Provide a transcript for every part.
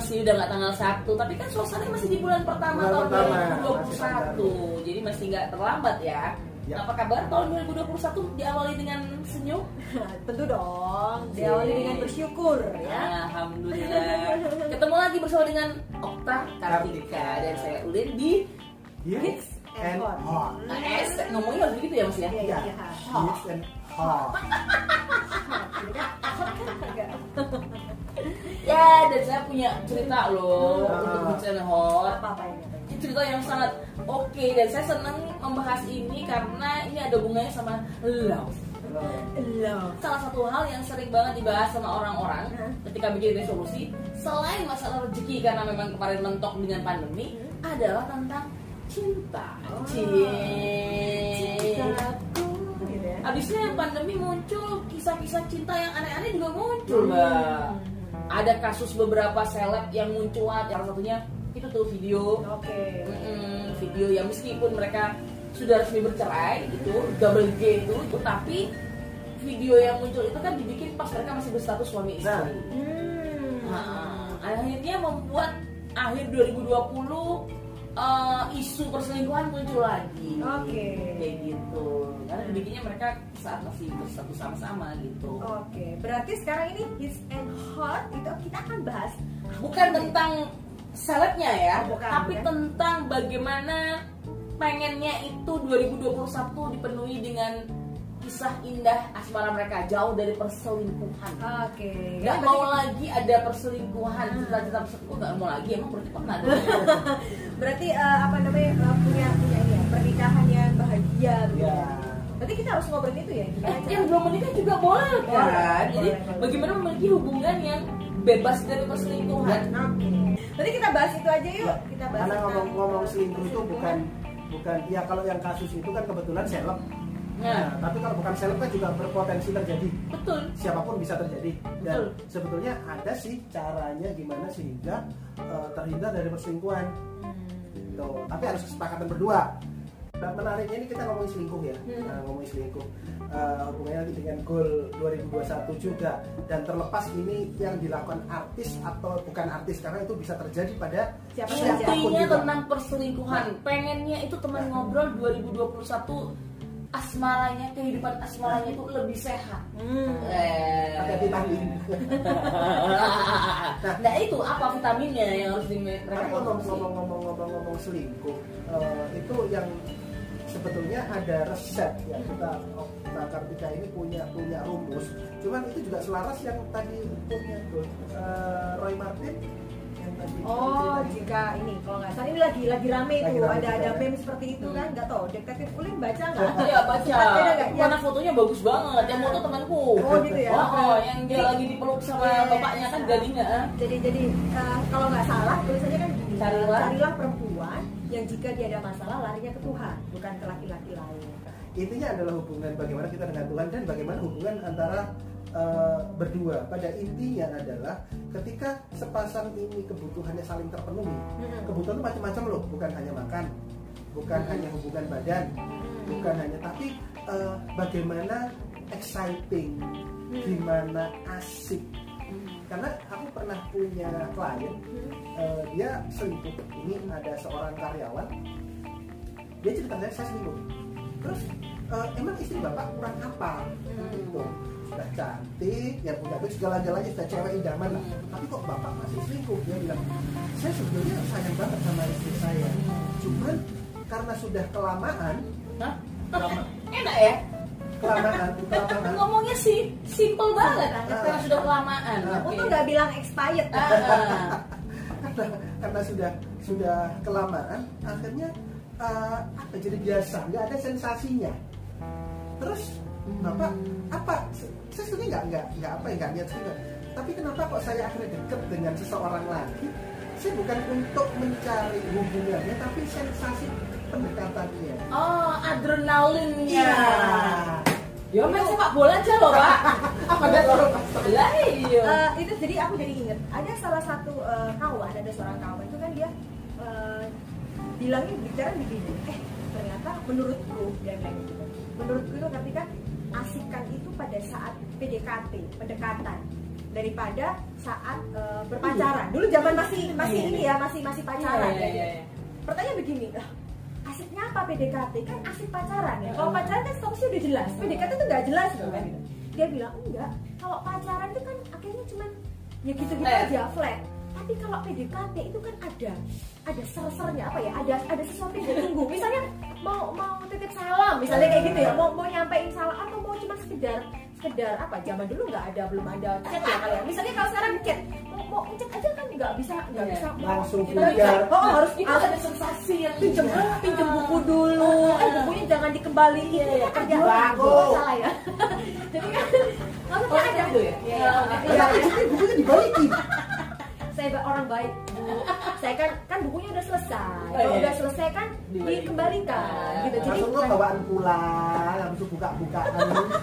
sih udah nggak tanggal 1 Tapi kan suasananya masih di bulan pertama Bulan tahun pertama, 2021 Jadi masih nggak terlambat ya Ya. Apa kabar tahun 2021 diawali dengan senyum? Tentu dong. Diawali dengan bersyukur ya. Alhamdulillah Ketemu lagi bersama dengan Okta Kartika Dan saya Ulin di Hits and Hot. Nah, S Ngomongnya harus begitu ya mas ya? Iya, Ya, iya. Hits and Hot. Dan saya punya cerita loh Ah. Untuk and Hot apa-apa ini. apa ini? Ini cerita yang sangat oke dan saya senang membahas ini karena ini ada hubungannya sama love. Love. Salah satu hal yang sering banget dibahas sama orang-orang Hmm. ketika bikin resolusi selain masalah rezeki karena memang kemarin mentok dengan pandemi adalah tentang cinta. Oh. Cie. Cintaku gitu ya. Abisnya pandemi muncul kisah-kisah cinta yang aneh-aneh juga muncul, Hmm. Ada kasus beberapa seleb yang muncul, salah satunya itu tuh video Oke. Mm-mm, video yang meskipun mereka sudah resmi bercerai gitu double G itu, itu tapi video yang muncul itu kan dibikin pas mereka masih berstatus suami istri. Nah. Hmm. Nah, akhirnya membuat akhir 2020 eh, isu perselingkuhan muncul lagi. Oke. Kayak gitu. Karena dibikinnya mereka saat masih berstatus sama-sama gitu. Oke, berarti sekarang ini hits and hot itu kita akan bahas Bukan tentang selebnya ya, bukan, tapi bukan. tentang bagaimana pengennya itu 2021 dipenuhi dengan kisah indah asmara mereka jauh dari perselingkuhan. Oke. Nggak Berarti- mau lagi ada perselingkuhan, cita-cita perselingkuhan nggak mau lagi. Emang berarti pernah ada? Berarti eh, apa namanya eh, punya punya ini ya pernikahan yang bahagia gitu Ya. ya. Berarti kita harus ngobrolin itu ya. Eh, cara- yang belum menikah juga boleh kan? Boleh, Jadi boleh, boleh. bagaimana memiliki hubungan yang bebas dari perselingkuhan? Oke. Berarti kita bahas itu aja yuk. Ya, Kita bahas Karena ngomong-ngomong selingkuh itu bukan bukan ya kalau yang kasus itu kan kebetulan seleb. Nah, Nah, tapi kalau bukan seleb kan juga berpotensi terjadi. betul. Siapa pun bisa terjadi. Dan Betul. sebetulnya ada sih caranya gimana sehingga eh, terhindar dari perselingkuhan. Gitu. Tapi harus kesepakatan berdua. Nah, menariknya ini kita ngomongin selingkuh ya. Hmm. Nah, ngomongin selingkuh. Eh, hubungannya dengan goal 2021 juga dan terlepas ini yang dilakukan artis atau bukan artis karena itu bisa terjadi pada Siapa Intinya tentang perselingkuhan. Pengennya itu teman ngobrol 2021 asmaranya, kehidupan asmaranya itu lebih sehat. Hmm. Eh. Pakai vitamin. nah itu apa vitaminnya yang harus mereka Tapi konsumsi? ngomong-ngomong selingkuh eh, itu yang sebetulnya ada resep ya kita Okta Kartika ini punya punya rumus. Cuman itu juga selaras yang tadi punya tuh eh, Roy Martin. Oh, jika ini kalau nggak salah ini lagi lagi rame Lagi tuh rame ada ada meme seperti itu kan nggak tahu detektif Ulin baca nggak? Iya baca. Mana fotonya bagus banget. Yang foto temanku. Oh, gitu ya? Oh, oh, yang dia lagi dipeluk sama Iya, bapaknya kan gadingnya. ah. Jadi jadi eh, kalau nggak salah tulisannya kan gini, Carilah. carilah perempuan yang jika dia ada masalah larinya ke Tuhan bukan ke laki-laki lain. Intinya adalah hubungan bagaimana kita dengan Tuhan dan bagaimana hubungan antara eh, berdua. Pada intinya adalah ketika sepasang ini kebutuhannya saling terpenuhi. Hmm. Kebutuhan itu macam-macam loh, bukan hanya makan, bukan hanya hubungan badan, bukan hanya tapi eh, bagaimana exciting, gimana asik. Karena aku pernah punya klien, eh, dia selingkuh. Ini ada seorang karyawan, dia cerita saya saya selingkuh. Terus eh, emang istri bapak kurang apa? Gitu. Sudah cantik, ya punya duit segala-galanya sudah cewek idaman lah. Tapi kok bapak masih selingkuh? Dia bilang, saya sebetulnya sayang banget sama istri saya. Cuman karena sudah kelamaan, Hah? Lama. Enak ya? kelamaan, kelamaan. Ngomongnya sih simple banget karena sudah kelamaan. Ah. Aku Oke. tuh nggak bilang expired. Ah, ah. karena, karena sudah sudah kelamaan akhirnya eh, apa jadi biasa nggak ada sensasinya terus bapak apa saya sebenarnya nggak nggak nggak apa ya nggak niat juga tapi kenapa kok saya akhirnya deket dengan seseorang lagi saya bukan untuk mencari hubungannya tapi sensasi pendekatannya Oh, adrenalinnya. Iya. Ya main sepak bola aja loh, Pak. apa ada orang Lah iya. Eh, itu jadi aku jadi inget ada salah satu eh, kawan ada seorang kawan itu kan dia eh, bilangnya bicara begini eh ternyata menurutku dia bilang gitu menurutku itu ketika mengasihkan itu pada saat PDKT, pendekatan daripada saat eh, berpacaran. Dulu zaman masih masih Iya, ini iya. ya, masih masih pacaran. Iya, iya, iya. Pertanyaan begini, lah, asiknya apa PDKT? Kan asik pacaran ya. Kalau pacaran kan statusnya udah jelas. PDKT itu nggak jelas gitu kan. Dia bilang enggak. Kalau pacaran itu kan akhirnya cuman ya gitu-gitu aja flat. Tapi kalau PDKT itu kan ada ada ser-sernya apa ya? Ada ada sesuatu yang ditunggu. Misalnya mau mau titip salam, misalnya kayak gitu ya. Mau mau nyampein salam atau mau cuma sekedar sekedar apa? Zaman dulu nggak ada belum ada chat ya kalian. Misalnya kalau sekarang chat mau mau chat aja kan nggak bisa nggak Iya. bisa Langsung kita bisa- Oh, harus itu ada sensasi yang pinjem pinjem buku dulu eh bukunya jangan dikembaliin Iya, iya, kan ada. Oh, salah ya jadi kan maksudnya Oh, ada gitu ya? Iya, Iya. iya, Tapi iya. bukunya dibalikin. saya ba- orang baik saya kan kan bukunya udah selesai Oh, kalau iya. udah selesai kan dikembalikan gitu jadi Langsung lo kan- bawaan pulang, buka-bukaan,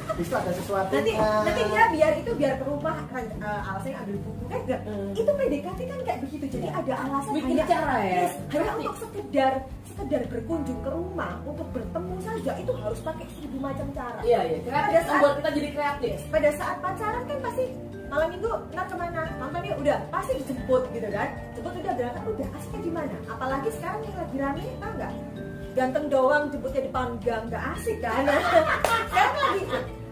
habis itu ada sesuatu. nanti nanti dia biar itu biar ke rumah kan uh, alasannya ambil buku kan Hmm. itu PDKT kan kayak begitu jadi ada alasan Bikin hanya cara ya? yes, hanya untuk sekedar sekedar berkunjung ke rumah untuk bertemu saja itu harus pakai seribu macam cara Iya, iya. Pada Kreatif saat- membuat kita jadi kreatif. pada saat pacaran kan pasti malam minggu ntar ke mana? Nonton yuk udah. Pasti dijemput gitu kan? Jemput udah berangkat udah. Asiknya di mana apalagi sekarang yang lagi rame tau nggak? Ganteng doang jemputnya di panggang nggak asik kan? Sekarang lagi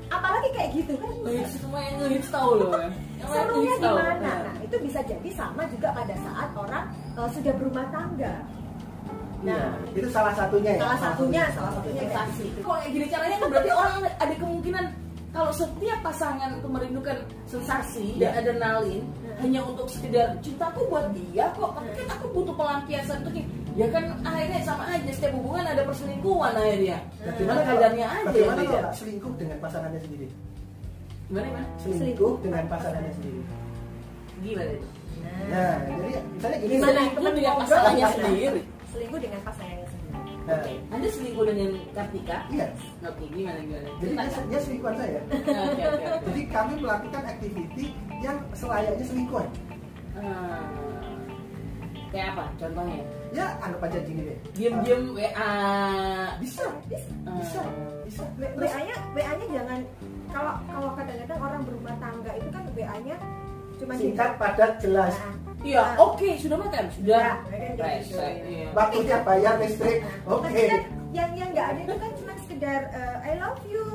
apalagi kayak gitu kan? Ngehits semua yang ngehits tahu loh. ya. Serunya di mana Nah. nah itu bisa jadi sama juga pada saat orang uh, sudah berumah tangga. Nah, nah itu salah satunya ya. salah satunya salah satunya kayak sensasi. gitu. Kalau kayak gini caranya? Kan berarti orang ada kemungkinan kalau setiap pasangan itu merindukan sensasi dan Ya. adrenalin Hmm. hanya untuk sekedar cintaku buat dia kok, tapi kan aku butuh pelampiasan untuk. Ya kan akhirnya sama aja setiap hubungan ada perselingkuhan akhirnya. Bagaimana kalau, kadarnya aja bagaimana kalau nggak selingkuh dengan pasangannya sendiri? Gimana gimana? Selingkuh Selingkuh. dengan pasangannya sendiri. Gimana itu? Nah, jadi misalnya gini. Gimana? Selingkuh temen dengan pasangannya sendiri. selingkuh dengan pasangannya sendiri Nah, Oke, Anda selingkuh dengan Kartika? iya. Oke, gimana gimana? Jadi dia, dia selingkuhan saya. Oke, oke, oke. Jadi kami melakukan aktiviti yang selayaknya selingkuhan. Hmm. Kayak apa contohnya? Ya, anggap aja gini deh. Diem-diem WA. Bisa, bisa, bisa, bisa. Terus, WA-nya WA-nya jangan kalau kalau kadang-kadang orang berumah tangga itu kan WA-nya cuma singkat, padat, jelas. Nah, Iya, nah, oke, sudah makan? Sudah. Ya, kan gitu. Resek, iya. Waktunya bayar listrik. Oke. Tapi kan yang yang nggak ada itu kan cuma sekedar eh, I love you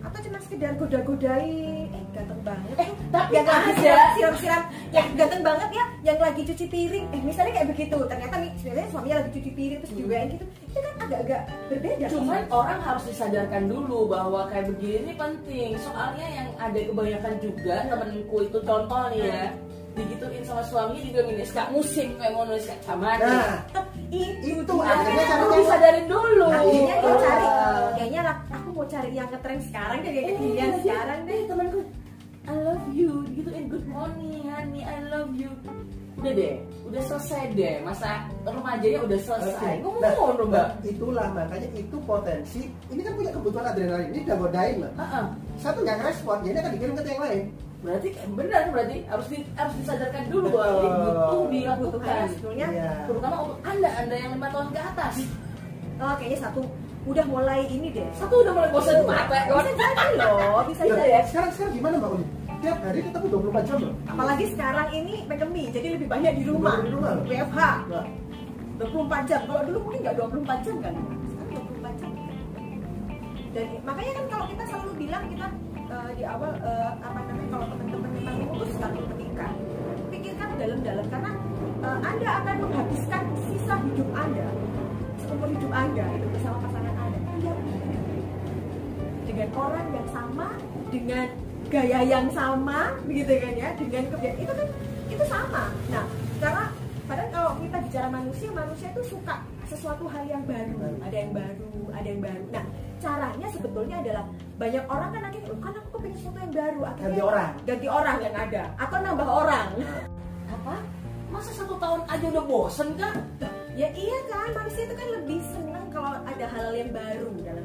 atau cuma sekedar goda-godain eh ganteng banget Eh, tapi yang lagi ada. siram siram siram yang ganteng banget ya yang lagi cuci piring eh misalnya kayak begitu ternyata nih sebenarnya suaminya lagi cuci piring terus Hmm. juga gitu itu kan agak-agak berbeda Cuman orang harus disadarkan dulu bahwa kayak begini ini penting. Soalnya yang ada kebanyakan juga temenku itu contoh nih ya digituin sama suaminya juga gini, kak musim kayak mau nulis kak sama Nah, itu itu dia. akhirnya perlu caranya disadarin dulu. akhirnya dia cari Ah. kayaknya aku mau cari yang ngetren sekarang kayak kekinian iya, sekarang deh eh, temanku I love you gituin good morning honey I love you udah deh udah selesai deh masa remajanya udah selesai Oke. ngomong Nah, dong mbak itulah makanya itu potensi. Ini kan punya kebutuhan adrenalin. Ini udah godain loh. Heeh. Satu nggak ngerespon, jadi akan dikirim ke yang lain. berarti benar berarti harus di, harus disadarkan dulu bahwa ini butuh dilakukan sebetulnya Iya. terutama untuk anda anda yang lima tahun ke atas oh kayaknya satu udah mulai ini deh satu udah mulai bosan mata kawan bisa jadi loh bisa Iya, jadi Sekarang sekarang gimana Mbak Uli? Tiap hari ketemu 24 jam loh. apalagi sekarang ini pandemi jadi lebih banyak di rumah. Di rumah. Loh. WFH Nah, 24 jam. Kalau dulu mungkin nggak 24 jam kan? Sekarang 24 jam. Dan makanya kan kalau kita selalu bilang kita eh, di awal eh, apa namanya kalau teman-teman memang memutuskan untuk menikah pikirkan dalam-dalam. Karena eh, anda akan menghabiskan sisa hidup anda seumur hidup anda itu bersama pasangan anda. Dengan orang yang sama dengan gaya yang sama begitu kan ya dengan kerja itu kan itu sama. Nah karena padahal kalau kita bicara manusia manusia itu suka sesuatu hal yang baru. Ada yang baru ada yang baru. Nah caranya sebetulnya adalah banyak orang kan akhirnya "Oh, kan aku kepingin sesuatu yang baru. Akhirnya Ganti orang. ganti orang yang ada. Atau nambah orang. Apa? Masa satu tahun aja udah bosen kah? Ya iya kan manusia itu kan lebih senang kalau ada hal yang baru. Dalam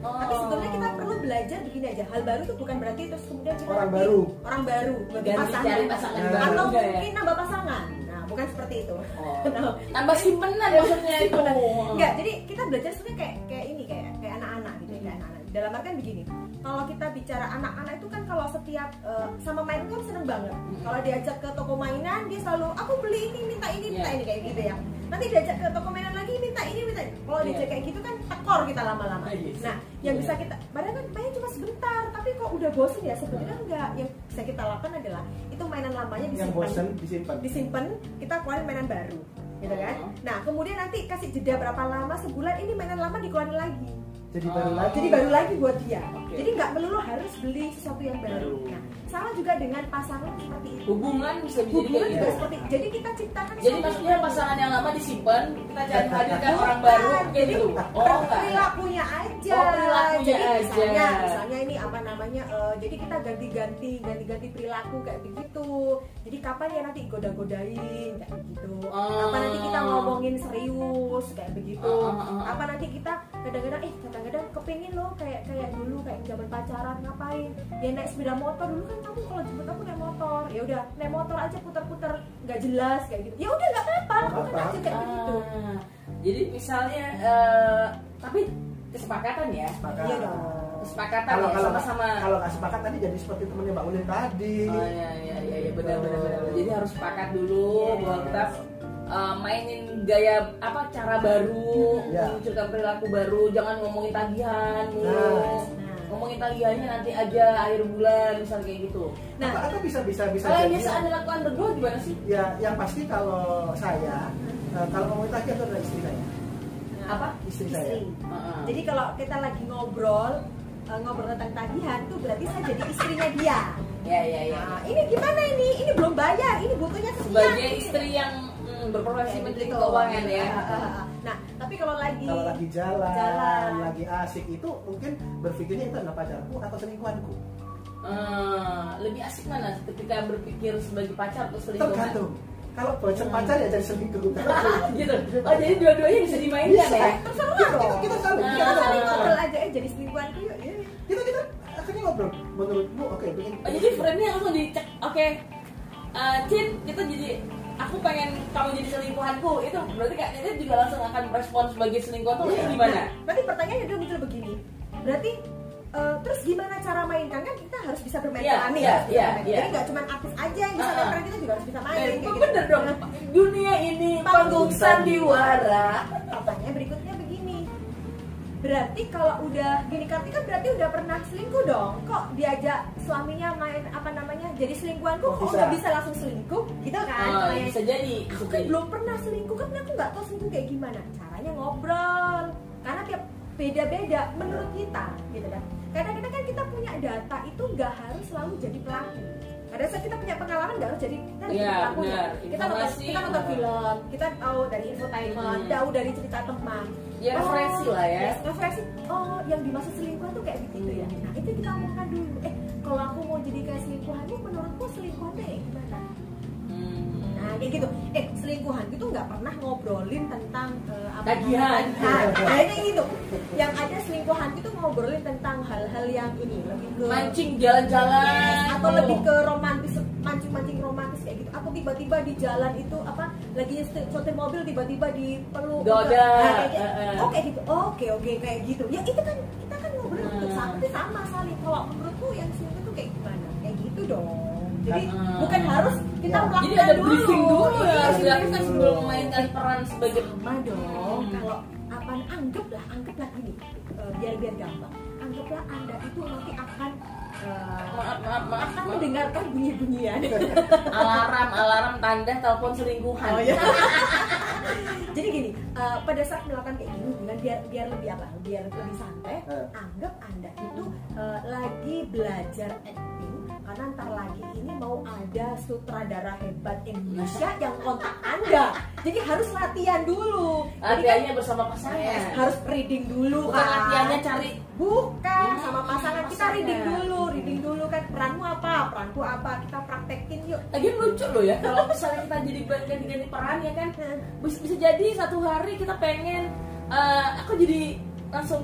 hidupnya Tapi sebetulnya kita perlu belajar begini aja. Hal baru itu bukan berarti terus kemudian kita Orang nanti baru. orang baru, pasangan, cari pasangan baru atau ya? mungkin nambah pasangan. Nah, bukan seperti itu. Oh. Nah, tambah simpenan maksudnya itu. Enggak, jadi kita belajar sebenarnya kayak kayak ini kayak kayak anak-anak gitu, kayak anak-anak. dalam artian begini kalau kita bicara anak-anak itu kan kalau setiap eh, sama main kan seneng banget kalau diajak ke toko mainan dia selalu aku beli ini minta ini minta Iya. ini kayak gitu ya nanti diajak ke toko mainan lagi minta ini minta ini. kalau Iya. diajak kayak gitu kan tekor kita lama-lama iya sih. nah yang Iya. bisa kita padahal kan main cuma sebentar tapi kok udah bosen ya sebenarnya enggak yang bisa kita lakukan adalah itu mainan lamanya yang disimpan bosen disimpan disimpan kita keluarin mainan baru gitu kan Oh. nah kemudian nanti kasih jeda berapa lama sebulan ini mainan lama dikeluarin lagi jadi Oh. baru lagi jadi baru lagi buat dia Oke. jadi nggak melulu harus beli sesuatu yang baru. Nah sama juga dengan pasangan seperti itu hubungan bisa jadi hubungan kayak juga gitu. seperti jadi kita ciptakan jadi maksudnya pasangan yang lama disimpan kita cari hadirkan Bukan, orang baru kayak jadi gitu. oh perilakunya aja. Oh, perilakunya jadi aja. misalnya misalnya ini apa namanya eh, jadi kita ganti-ganti ganti-ganti perilaku kayak begitu. Jadi kapan ya nanti goda-godain kayak begitu. Oh. kapan nanti kita ngomongin serius kayak begitu. Oh, oh, oh, oh. apa nanti kita kadang-kadang eh kadang-kadang kepingin loh kayak kayak dulu kayak zaman pacaran ngapain ya naik sepeda motor dulu kan kamu kalau jemput aku naik motor ya udah naik motor aja putar-putar nggak jelas kayak gitu ya udah nggak apa-apa lakukan aja kayak begitu Ah, jadi misalnya eh, tapi kesepakatan ya Sepakat. Iya dong. kesepakatan kalau ya kalau sama-sama kalau nggak sepakat tadi jadi seperti temennya Mbak Ulin tadi Oh iya iya iya ya, benar benar benar. Jadi harus sepakat dulu Iya. bahwa kita uh, mainin gaya apa cara baru, Iya. memunculkan perilaku baru, jangan ngomongin tagihan mulu. Nah. Ngomongin tagihannya nanti aja akhir bulan misal kayak gitu. nah atau, atau bisa bisa bisa Kalau yang biasa anda lakukan berdua gimana sih? ya yang pasti kalau saya eh, kalau ngomongin tadi itu adalah istri saya Apa? istri, saya istri Heeh. Jadi kalau kita lagi ngobrol eh, ngobrol tentang tagihan tuh berarti saya jadi istrinya dia. Ya ya ya. Nah, ini gimana ini? Ini belum bayar, ini butuhnya sekian. Sebagai istri yang mm, berprofesi menteri gitu. keuangan ya. Ah, ah, ah. Nah, tapi kalau lagi kalau lagi jalan, Jalan. lagi asik itu mungkin berpikirnya itu adalah pacarku atau selingkuhanku Eh, lebih asik mana ketika berpikir sebagai pacar atau selingkuhan? tergantung kalau bocor Hmm. pacar ya jadi selingkuh gitu. Oh jadi dua-duanya bisa dimainkan bisa ya? terserah kita, dong. kita, kita saling Nah. kita kita saling ngobrol aja eh jadi selingkuhanku yuk. Kita kita akhirnya ngobrol menurutmu oke pengen Oh, jadi frame-nya langsung dicek. Oke, Eh, Cin, kita jadi aku pengen kamu jadi selingkuhanku. Itu berarti kak Cin juga langsung akan merespon sebagai selingkuhan tuh Iya. gimana? Nah, berarti pertanyaannya adalah muncul begini. Berarti eh, terus gimana cara mainkan kan kita harus bisa bermain Iya, peran bisa iya, bermain. iya. Jadi nggak cuma artis aja yang bisa main peran kita juga harus bisa main. Kayak gitu. bener dong. Dunia ini panggung sandiwara. Pertanyaan berikutnya begini. Berarti kalau udah gini Kartika berarti udah pernah selingkuh dong. Kok diajak suaminya main apa namanya? Jadi selingkuhanku Oh, kok bisa. nggak bisa langsung selingkuh? Gitu kan? Oh, Main. bisa jadi, Aku kan belum pernah selingkuh kan aku nggak tahu selingkuh kayak gimana. Caranya ngobrol. Karena tiap beda-beda menurut kita gitu kan. Kadang-kadang kan kita punya data itu nggak harus selalu jadi pelaku. Pada saat kita punya pengalaman nggak harus jadi kita harus Iya. Kita nonton, Informasi, kita nonton benar. film, kita tahu dari infotainment, Hmm. tahu dari cerita teman. Ya, referensi lah ya. yes, referensi. Oh, yang dimaksud selingkuhan tuh kayak begitu ya. Nah, itu kita omongkan dulu. Kalau aku mau jadi kayak selingkuhanmu, menurutku selingkuhannya kayak gimana? Hmm. Nah, kayak gitu. Eh, selingkuhan itu nggak pernah ngobrolin tentang eh, apa Tagihan. Nah, kayak gitu. Yang ada selingkuhan itu ngobrolin tentang hal-hal yang ini lebih ke Mancing jalan-jalan. Yes, atau lebih ke romantis mancing-mancing romantis kayak gitu atau tiba-tiba di jalan itu apa lagi setir mobil tiba-tiba dipeluk Goda. Nah, kayak gitu. Oh gitu oke oke kayak gitu ya itu kan kita kan ngobrol Hmm. sama sama saling kalau menurutku yang selingkuh itu kayak gimana kayak gitu dong jadi Hmm. bukan harus kita Ya. melakukan Jadi ada dulu briefing dulu ya, harus dilakukan briefing sebelum memainkan peran sebagai sama dong Hmm. kalau apa anggaplah anggaplah gini eh, biar biar gampang anggaplah anda itu nanti akan eh, maaf maaf maaf, akan maaf. mendengarkan bunyi-bunyian alarm alarm tanda telepon selingkuhan. Oh, iya. Jadi gini, eh, pada saat melakukan kayak gini, dengan biar biar lebih apa? Biar lebih santai. Eh. Anggap anda itu eh, lagi belajar acting karena ntar lagi ini mau ada sutradara hebat Indonesia yang kontak anda. Jadi harus latihan dulu. Kan Latihannya bersama pasangan. harus reading dulu Bukan kan. latihannya cari Bukan Hmm, sama pasangan kita reading dulu, reading dulu kan peranmu apa, peranku apa, kita yuk. Lagi lucu loh ya kalau misalnya kita jadi ganti-ganti peran ya kan. Bisa, bisa jadi satu hari kita pengen eh, aku jadi langsung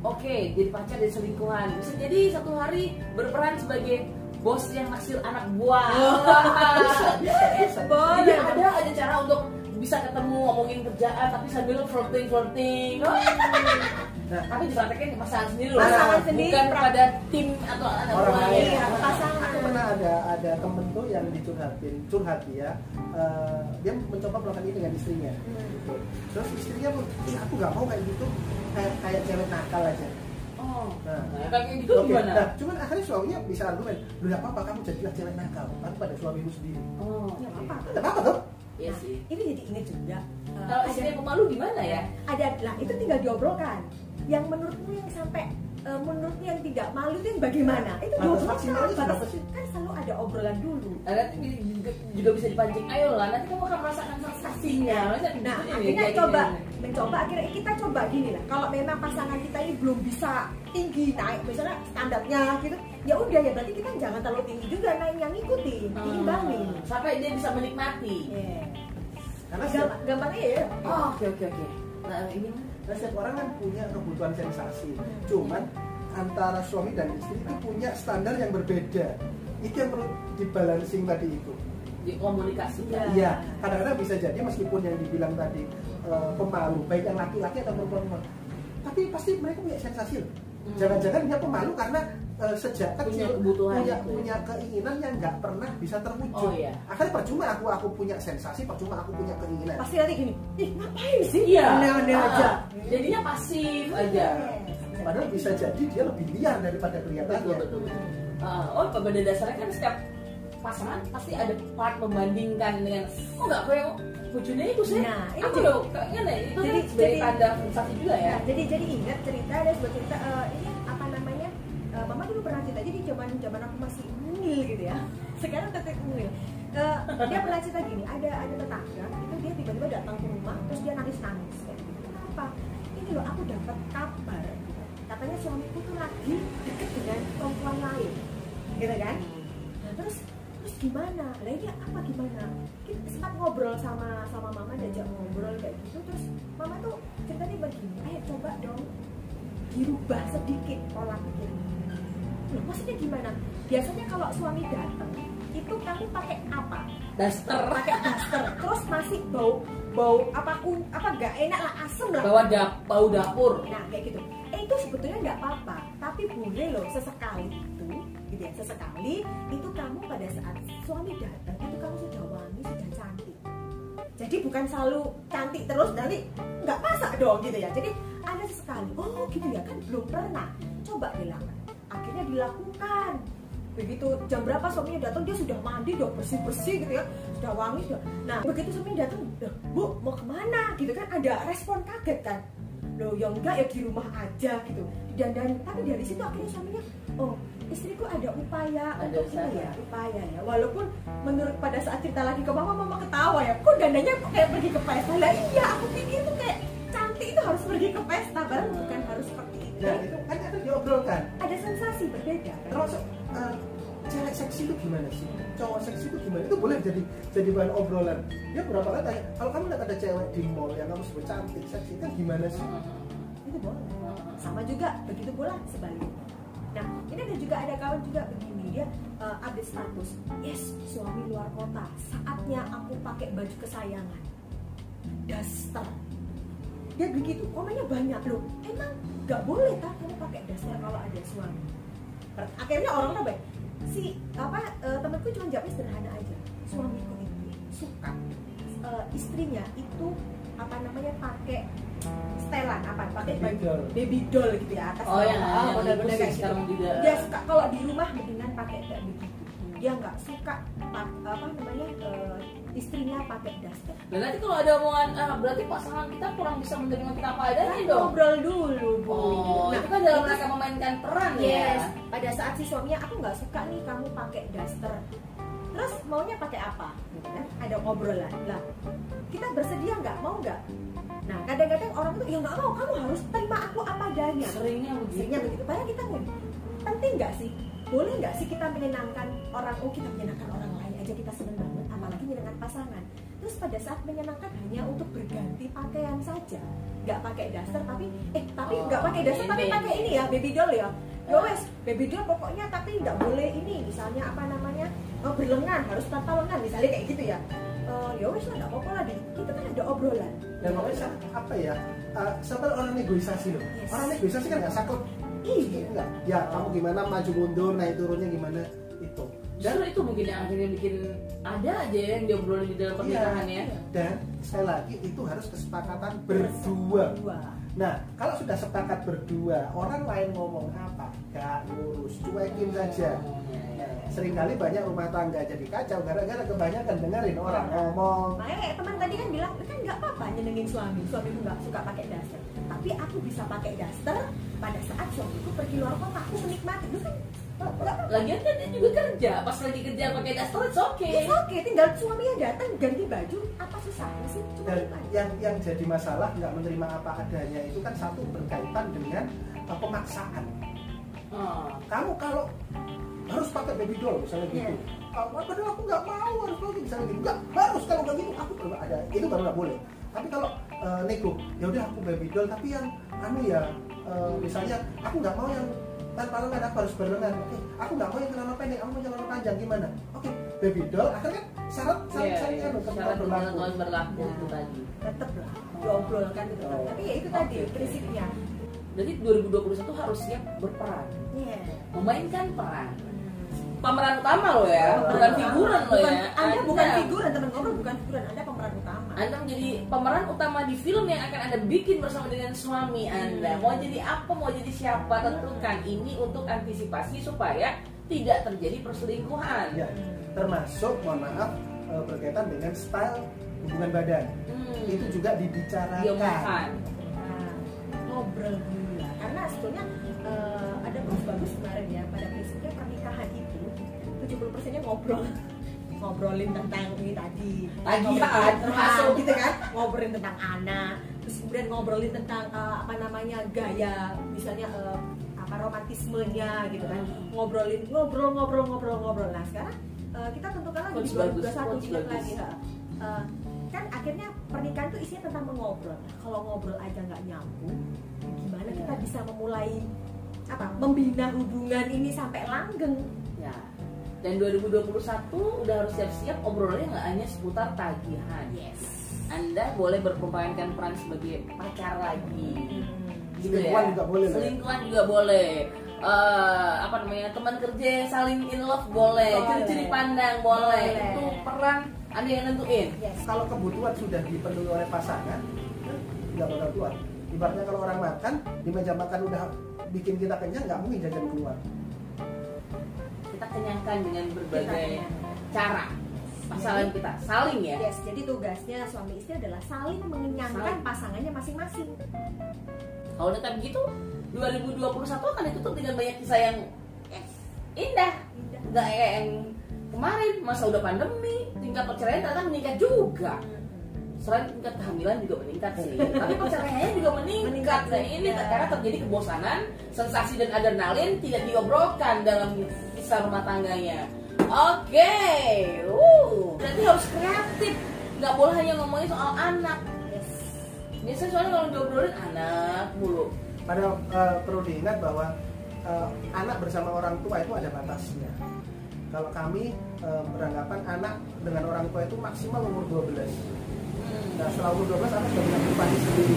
oke jadi pacar jadi selingkuhan. Bisa jadi satu hari berperan sebagai bos yang naksir anak buah. Bisa bisa bisa. Boleh. jadi ada aja cara untuk bisa ketemu ngomongin kerjaan tapi sambil flirting flirting Nah, Tapi dipraktekin ke pasangan sendiri loh. Pasangan Bukan sendiri, pra- kepada tim atau anak orang lain. Iya, pasangan. Aku pernah ada ada temen tuh yang dicurhatin, curhat ya. Eh, dia mencoba melakukan ini dengan istrinya. Hmm. Gitu. Terus istrinya pun, "Ih, aku nggak mau kayak gitu, kayak kayak cewek nakal aja. Oh. Nah, Nah, kayak gitu gimana? Nah, cuman akhirnya suaminya bisa argumen, lu nggak apa-apa kamu jadilah cewek nakal, tapi pada suamimu sendiri. Oh. Ya apa? Nggak apa-apa tuh. Iya Nah, sih. Ini jadi inget juga. Kalau ada- istrinya pemalu gimana ya? ada lah itu tinggal diobrolkan yang menurutmu yang sampai eh, menurutmu yang tidak malu itu bagaimana itu Batas diobrolkan maksimalnya batas kan selalu ada obrolan dulu Nah, nanti juga, juga bisa dipancing. Ayo lah, nanti kamu akan merasakan sensasinya. Nah akhirnya kayak coba gini. mencoba akhirnya kita coba gini lah kalau memang pasangan kita ini belum bisa tinggi naik misalnya standarnya gitu ya udah ya berarti kita jangan terlalu tinggi juga naik yang ngikutin Hmm, diimbangin Sampai dia bisa menikmati. Iya. Karena gampangnya ya Oh, oke oke oke. Nah, ini karena setiap orang kan punya kebutuhan sensasi. Cuman antara suami dan istri itu punya standar yang berbeda. Itu yang perlu dibalancing tadi itu. dikomunikasikan. Iya. Iya, kadang-kadang bisa jadi meskipun yang dibilang tadi eh, pemalu, baik yang laki-laki atau perempuan, tapi pasti mereka punya sensasi loh. Hmm. Jangan-jangan dia pemalu karena eh, sejak Punya kecil kebutuhan punya, itu. punya keinginan yang nggak pernah bisa terwujud. Oh, iya. Akhirnya percuma aku aku punya sensasi, percuma aku punya keinginan. pasti nanti gini ih ngapain sih Iya. aneh-aneh Ah, aja Jadinya pasif aja. Yes. Padahal bisa jadi dia lebih liar daripada kelihatannya. betul. Uh, oh, pada dasarnya kan setiap pasangan pasti ada part membandingkan dengan oh nggak kayak bujurnya itu sih. Nah, ini aku jadi- loh kayaknya nih itu jadi- kan sebagai jadi- tanda sensasi juga ya. Nah, jadi jadi ingat cerita ada sebuah cerita eh, ini pernah cerita. Jadi zaman zaman aku masih mungil gitu ya. Sekarang tetap mungil Eh, dia pernah cerita gini ada ada tetangga itu dia tiba-tiba datang ke rumah terus dia nangis nangis kenapa ini loh aku dapat kabar katanya suamiku tuh lagi deket dengan perempuan lain. Gitu kan? Nah, terus terus gimana? Ini apa gimana? Kita sempat ngobrol sama sama mama diajak ngobrol kayak gitu. Terus mama tuh ceritanya begini, ayo coba dong dirubah sedikit pola pikir. Loh, maksudnya gimana? Biasanya kalau suami datang itu kamu pakai apa? Daster Pakai daster. Terus masih bau bau apa kun apa gak enak lah asem lah. bawa dap bau dapur. Nah kayak gitu. Eh itu sebetulnya nggak apa-apa, tapi boleh loh sesekali itu, gitu ya sesekali itu kamu pada saat suami datang itu kamu sudah wangi, sudah cantik. Jadi bukan selalu cantik terus nanti nggak masak dong gitu ya. Jadi ada sesekali, oh gitu ya kan belum pernah. Coba dilakukan. Akhirnya dilakukan. Begitu jam berapa suaminya datang dia sudah mandi, sudah bersih bersih gitu ya, sudah wangi sudah. Nah begitu suaminya datang, "Loh, bu mau ke mana? Gitu kan ada respon kaget kan loh ya enggak ya di rumah aja gitu dan dan tapi dari situ akhirnya suaminya oh istriku ada upaya Ada untuk ini ya usaha. upaya ya walaupun menurut pada saat cerita lagi ke mama mama ketawa ya kok dandanya kok kayak pergi ke pesta lah iya aku pikir tuh kayak cantik itu harus pergi ke pesta bareng bukan harus seperti itu Dan itu kan itu diobrolkan. ada sensasi berbeda kan? Termasuk eh, cewek seksi itu gimana sih? Cowok seksi itu gimana? Itu boleh jadi jadi bahan obrolan. Dia berapa kali tanya, kalau kamu lihat ada cewek di mall yang kamu sebut cantik, seksi, kan gimana sih? itu boleh sama juga begitu pula sebaliknya nah ini ada juga ada kawan juga begini dia uh, update status yes suami luar kota saatnya aku pakai baju kesayangan daster dia begitu komennya banyak loh. Emang nggak boleh tak kamu pakai daster kalau ada suami? Akhirnya orang apa si apa uh, temanku cuma jawabnya sederhana aja. Suamiku itu suka uh, istrinya itu apa namanya pakai setelan apa pakai Baby doll. baby doll gitu ya atas Oh, yang bawah, yang model-model kayak gitu. sekarang juga. dia suka kalau di rumah mendingan pakai kayak begitu dia nggak suka apa namanya eh, istrinya pakai daster Dan nanti kalau ada omongan, ah, berarti pasangan kita kurang bisa menerima kita apa adanya Kan dong. ngobrol dulu bu Oh, Nah, itu kan dalam itu- mereka memainkan peran yes ya. pada saat si suaminya aku nggak suka nih kamu pakai daster terus maunya pakai apa gitu kan ada ngobrolan lah kita bersedia nggak mau nggak nah kadang-kadang orang itu ya nggak mau kamu harus terima aku apa adanya Seringnya begitu. Seringnya begitu. Padahal kita penting nggak sih? Boleh nggak sih kita menyenangkan orang? Oh kita menyenangkan orang lain aja kita seneng banget, apalagi menyenangkan pasangan. Terus pada saat menyenangkan hanya untuk berganti pakaian saja, nggak pakai daster tapi eh tapi Oh, nggak pakai daster tapi ini. pakai ini ya baby doll ya. Ya wes baby doll pokoknya tapi nggak boleh ini misalnya apa namanya oh, berlengan harus tanpa lengan misalnya kayak gitu ya. Eh, ya wes lah nggak apa-apa lah di kita kan ada obrolan. Dan makanya apa ya? uh, sampai orang negosiasi loh Yes. orang negosiasi kan nggak saklek Iya. ya kamu gimana maju mundur naik turunnya gimana itu dan Justru itu mungkin yang akhirnya bikin ada aja yang diobrolin di dalam pernikahan ya. Iya. dan sekali lagi itu harus kesepakatan berdua Dua. nah kalau sudah sepakat berdua orang lain ngomong apa gak ngurus cuekin saja Oh, iya, iya, iya. sering kali banyak rumah tangga jadi kacau gara-gara kebanyakan dengerin orang ngomong Makanya kayak teman tadi kan bilang, kan nggak apa-apa nyenengin suami. Suamiku nggak suka pakai daster. Tapi aku bisa pakai daster pada saat suamiku pergi luar kota. Aku menikmati. Itu kan apa-apa. Lagian kan dia juga kerja, pas lagi kerja pakai daster it's okay. It's okay, tinggal suaminya datang ganti baju. Apa susahnya sih? Cuma dan yang yang jadi masalah nggak menerima apa adanya itu kan satu berkaitan dengan uh, pemaksaan Oh. kamu kalau harus pakai baby doll misalnya gitu Iya. Ah, padahal aku nggak mau harus pakai misalnya gitu nggak harus kalau nggak gitu aku baru ada itu baru nggak boleh tapi kalau uh, nego ya udah aku baby doll tapi yang anu ya uh, misalnya aku nggak mau yang tanpa lengan aku harus berlengan oke aku nggak mau yang celana pendek aku mau celana panjang gimana oke baby doll akhirnya syarat syarat Iya, syarat iya. anu Syarat berlaku berlaku itu tadi. tetep lah diobrolkan gitu kan. Oh. Tapi ya itu tadi oke. prinsipnya. Jadi 2021 harus siap berperan, Iya. memainkan peran. Pemeran utama loh ya, Pemeran bukan figuran loh Bukan- ya. Anda bukan figuran teman ngobrol bukan figuran. Anda pemeran utama. Anda menjadi pemeran utama di film yang akan Anda bikin bersama dengan suami Anda. Hmm. Mau jadi apa, mau jadi siapa, tentukan ini untuk antisipasi supaya tidak terjadi perselingkuhan. ya termasuk mohon maaf uh, berkaitan dengan style hubungan badan Hmm. itu juga dibicarakan diomongkan. Nah, ngobrol dulu lah karena sebetulnya eh, ada bos bagus kemarin ya 70 nya ngobrol ngobrolin tentang ini tadi Ngobrolin termasuk. gitu kan ngobrolin tentang anak terus kemudian ngobrolin tentang eh, apa namanya gaya misalnya eh, apa romantismenya gitu kan ngobrolin ngobrol ngobrol ngobrol ngobrol nah sekarang eh, kita tentukan lagi di Quotes bagus, 2021 quotes ingat lagi ha. Eh, kan akhirnya pernikahan itu isinya tentang mengobrol Nah, kalau ngobrol aja nggak nyambung gimana kita Iya. bisa memulai apa membina hubungan ini sampai langgeng Ya. Dan 2021 udah harus siap-siap obrolannya nggak hanya seputar tagihan. yes Anda boleh berperankan peran sebagai pacar lagi. Gitu Selingkuhan juga boleh lah ya? Selingkuhan juga boleh. Eh, apa namanya teman kerja yang saling in love boleh, Boleh. curi-curi pandang boleh. Boleh. Itu peran Anda yang nentuin. yes kalau kebutuhan sudah dipenuhi oleh pasangan nggak bakal keluar ibaratnya kalau orang makan di meja makan udah bikin kita kenyang nggak mungkin jajan keluar kenyangkan dengan berbagai Kita- cara. Pasangan kita saling ya. yes jadi tugasnya suami istri adalah saling mengenyangkan Saling. pasangannya masing-masing Kalau udah kayak begitu, 2021 akan ditutup dengan banyak kisah yang indah. Indah. Nggak kayak yang kemarin, masa udah pandemi, tingkat perceraian ternyata meningkat juga. Selain tingkat kehamilan juga meningkat sih, tapi perceraiannya juga meningkat. Meningkat Nah ini karena terjadi kebosanan, sensasi dan adrenalin tidak diobrolkan dalam kisah rumah tangganya. Oke, uh, berarti harus kreatif. Nggak boleh hanya ngomongin soal anak. yes Biasanya soalnya kalau diobrolin anak mulu. padahal eh, perlu diingat bahwa eh, anak bersama orang tua itu ada batasnya kalau kami eh, beranggapan anak dengan orang tua itu maksimal umur 12 Nah setelah umur 12 anak sudah punya kehidupan sendiri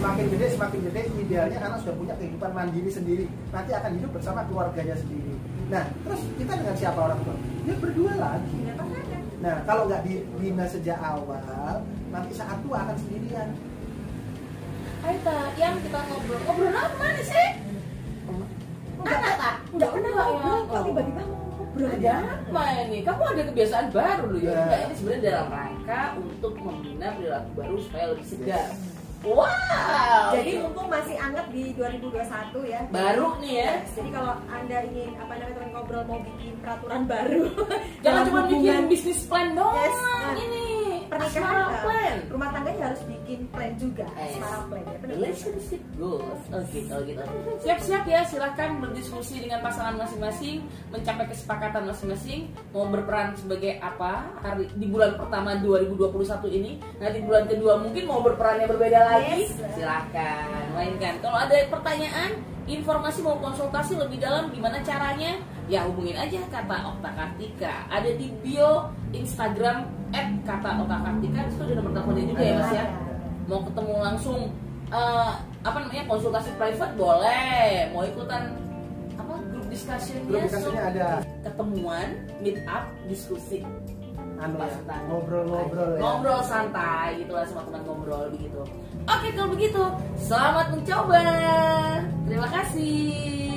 Semakin gede, semakin gede idealnya anak sudah punya kehidupan mandiri sendiri Nanti akan hidup bersama keluarganya sendiri Nah terus kita dengan siapa orang tua? Ya berdua lagi Nah kalau nggak dibina sejak awal Nanti saat tua akan sendirian Ayo yang kita ngobrol Ngobrol apa nih sih? Anak tak? nggak pernah ngobrol ya. kok tiba-tiba ngobrol Ada apa ini? Kamu ada kebiasaan baru loh ya? Ya. Enggak, ini sebenarnya dalam rangka untuk membina perilaku baru supaya lebih segar. Wow! Jadi mumpung masih anget di 2021 ya. Baru nih ya. Yes, Jadi kalau anda ingin apa namanya teman ngobrol mau bikin peraturan baru, Jangan cuma bikin bisnis plan doang Yes, nah, Ini pernikahan, asmara eh, plan rumah tangganya harus bikin plan juga, Yes. asmara plan ya. benar. Relationship goals Oke kalau gitu Siap-siap ya silahkan berdiskusi dengan pasangan masing-masing Mencapai kesepakatan masing-masing Mau berperan sebagai apa hari Di bulan pertama 2021 ini Nanti bulan kedua mungkin mau berperannya berbeda lagi Yes. Silahkan mainkan Kalau ada pertanyaan Informasi mau konsultasi lebih dalam gimana caranya Ya hubungin aja kata Okta Kartika Ada di bio Instagram At kata Okta Kartika Itu ada nomor teleponnya juga ya mas ya? Mau ketemu langsung eh, apa namanya konsultasi private boleh. Mau ikutan apa grup discussionnya Grup discussionnya so- ada. ketemuan meet up diskusi. Anu ya Pas- ngobrol-ngobrol ya. Ngobrol santai gitu lah sama teman ngobrol begitu. Oke kalau begitu selamat mencoba. Terima kasih